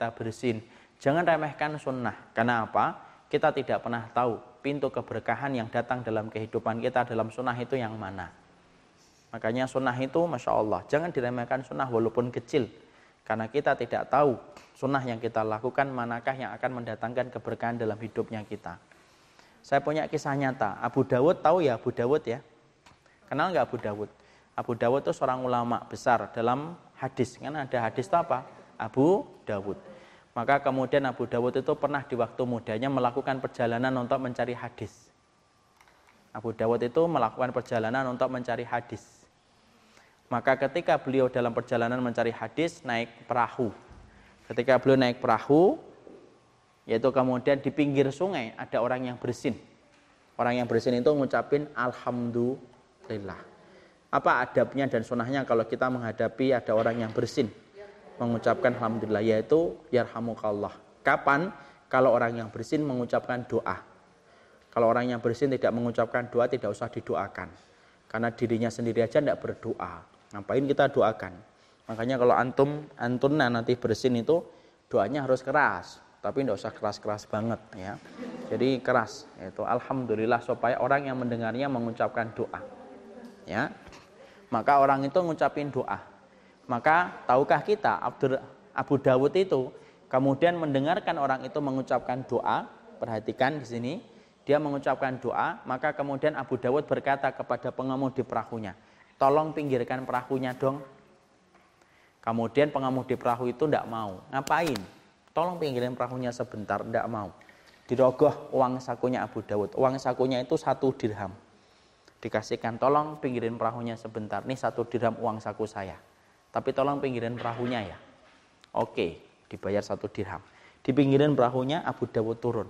kita bersin. Jangan remehkan sunnah. Karena apa? Kita tidak pernah tahu pintu keberkahan yang datang dalam kehidupan kita dalam sunnah itu yang mana. Makanya sunnah itu Masya Allah. Jangan diremehkan sunnah walaupun kecil. Karena kita tidak tahu sunnah yang kita lakukan manakah yang akan mendatangkan keberkahan dalam hidupnya kita. Saya punya kisah nyata. Abu Dawud tahu ya Abu Dawud ya? Kenal nggak Abu Dawud? Abu Dawud itu seorang ulama besar dalam hadis. Kan ada hadis itu apa? Abu Dawud. Maka kemudian Abu Dawud itu pernah di waktu mudanya melakukan perjalanan untuk mencari hadis. Abu Dawud itu melakukan perjalanan untuk mencari hadis. Maka ketika beliau dalam perjalanan mencari hadis naik perahu. Ketika beliau naik perahu, yaitu kemudian di pinggir sungai ada orang yang bersin. Orang yang bersin itu ngucapin Alhamdulillah apa adabnya dan sunnahnya kalau kita menghadapi ada orang yang bersin mengucapkan alhamdulillah yaitu yarhamukallah. Kapan? Kalau orang yang bersin mengucapkan doa. Kalau orang yang bersin tidak mengucapkan doa tidak usah didoakan. Karena dirinya sendiri aja tidak berdoa. Ngapain kita doakan? Makanya kalau antum antuna nanti bersin itu doanya harus keras. Tapi tidak usah keras-keras banget ya. Jadi keras yaitu alhamdulillah supaya orang yang mendengarnya mengucapkan doa ya. Maka orang itu ngucapin doa. Maka tahukah kita Abdur, Abu Dawud itu kemudian mendengarkan orang itu mengucapkan doa, perhatikan di sini, dia mengucapkan doa, maka kemudian Abu Dawud berkata kepada pengemudi perahunya, tolong pinggirkan perahunya dong. Kemudian pengemudi perahu itu tidak mau. Ngapain? Tolong pinggirin perahunya sebentar, tidak mau. Dirogoh uang sakunya Abu Dawud. Uang sakunya itu satu dirham dikasihkan tolong pinggirin perahunya sebentar nih satu dirham uang saku saya tapi tolong pinggirin perahunya ya. Oke dibayar satu dirham. Di pinggirin perahunya Abu Dawud turun.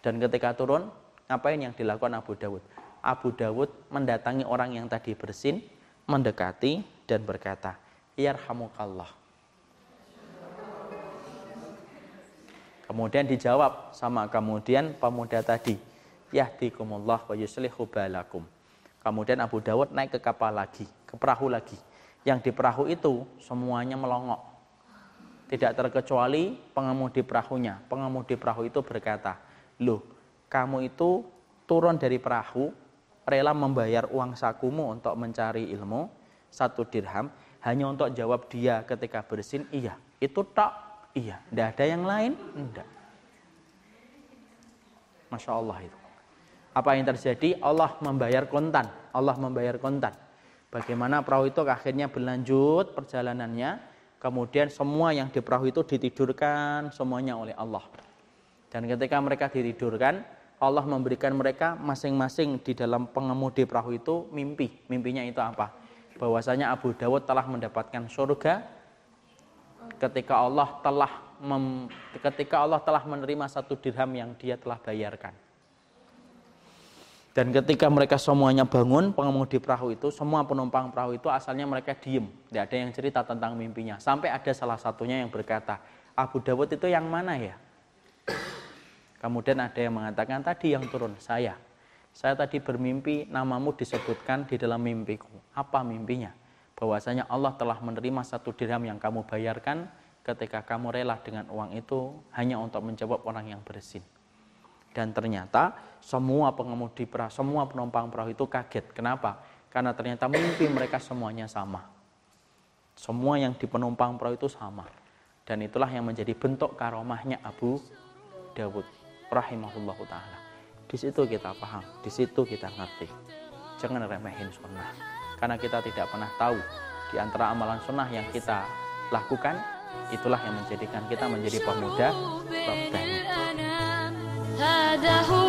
Dan ketika turun ngapain yang dilakukan Abu Dawud? Abu Dawud mendatangi orang yang tadi bersin mendekati dan berkata yarhamukallah. Kemudian dijawab sama kemudian pemuda tadi yahdikumullah wa yuslihu balakum. Kemudian Abu Dawud naik ke kapal lagi, ke perahu lagi. Yang di perahu itu semuanya melongok. Tidak terkecuali pengemudi perahunya. Pengemudi perahu itu berkata, Loh, kamu itu turun dari perahu, rela membayar uang sakumu untuk mencari ilmu, satu dirham, hanya untuk jawab dia ketika bersin, iya. Itu tak, iya. Tidak ada yang lain? Tidak. Masya Allah itu apa yang terjadi? Allah membayar kontan. Allah membayar kontan. Bagaimana perahu itu akhirnya berlanjut perjalanannya. Kemudian semua yang di perahu itu ditidurkan semuanya oleh Allah. Dan ketika mereka ditidurkan, Allah memberikan mereka masing-masing di dalam pengemudi perahu itu mimpi. Mimpinya itu apa? Bahwasanya Abu Dawud telah mendapatkan surga ketika Allah telah mem, ketika Allah telah menerima satu dirham yang dia telah bayarkan. Dan ketika mereka semuanya bangun, pengemudi perahu itu, semua penumpang perahu itu asalnya mereka diem. Tidak ada yang cerita tentang mimpinya. Sampai ada salah satunya yang berkata, Abu Dawud itu yang mana ya? Kemudian ada yang mengatakan, tadi yang turun, saya. Saya tadi bermimpi, namamu disebutkan di dalam mimpiku. Apa mimpinya? Bahwasanya Allah telah menerima satu dirham yang kamu bayarkan ketika kamu rela dengan uang itu hanya untuk menjawab orang yang bersin. Dan ternyata semua pengemudi perahu, semua penumpang perahu itu kaget. Kenapa? Karena ternyata mimpi mereka semuanya sama. Semua yang di penumpang perahu itu sama. Dan itulah yang menjadi bentuk karomahnya Abu Dawud rahimahullah ta'ala. Di situ kita paham, di situ kita ngerti. Jangan remehin sunnah. Karena kita tidak pernah tahu di antara amalan sunnah yang kita lakukan, itulah yang menjadikan kita menjadi pemuda Rabbani. هذا هو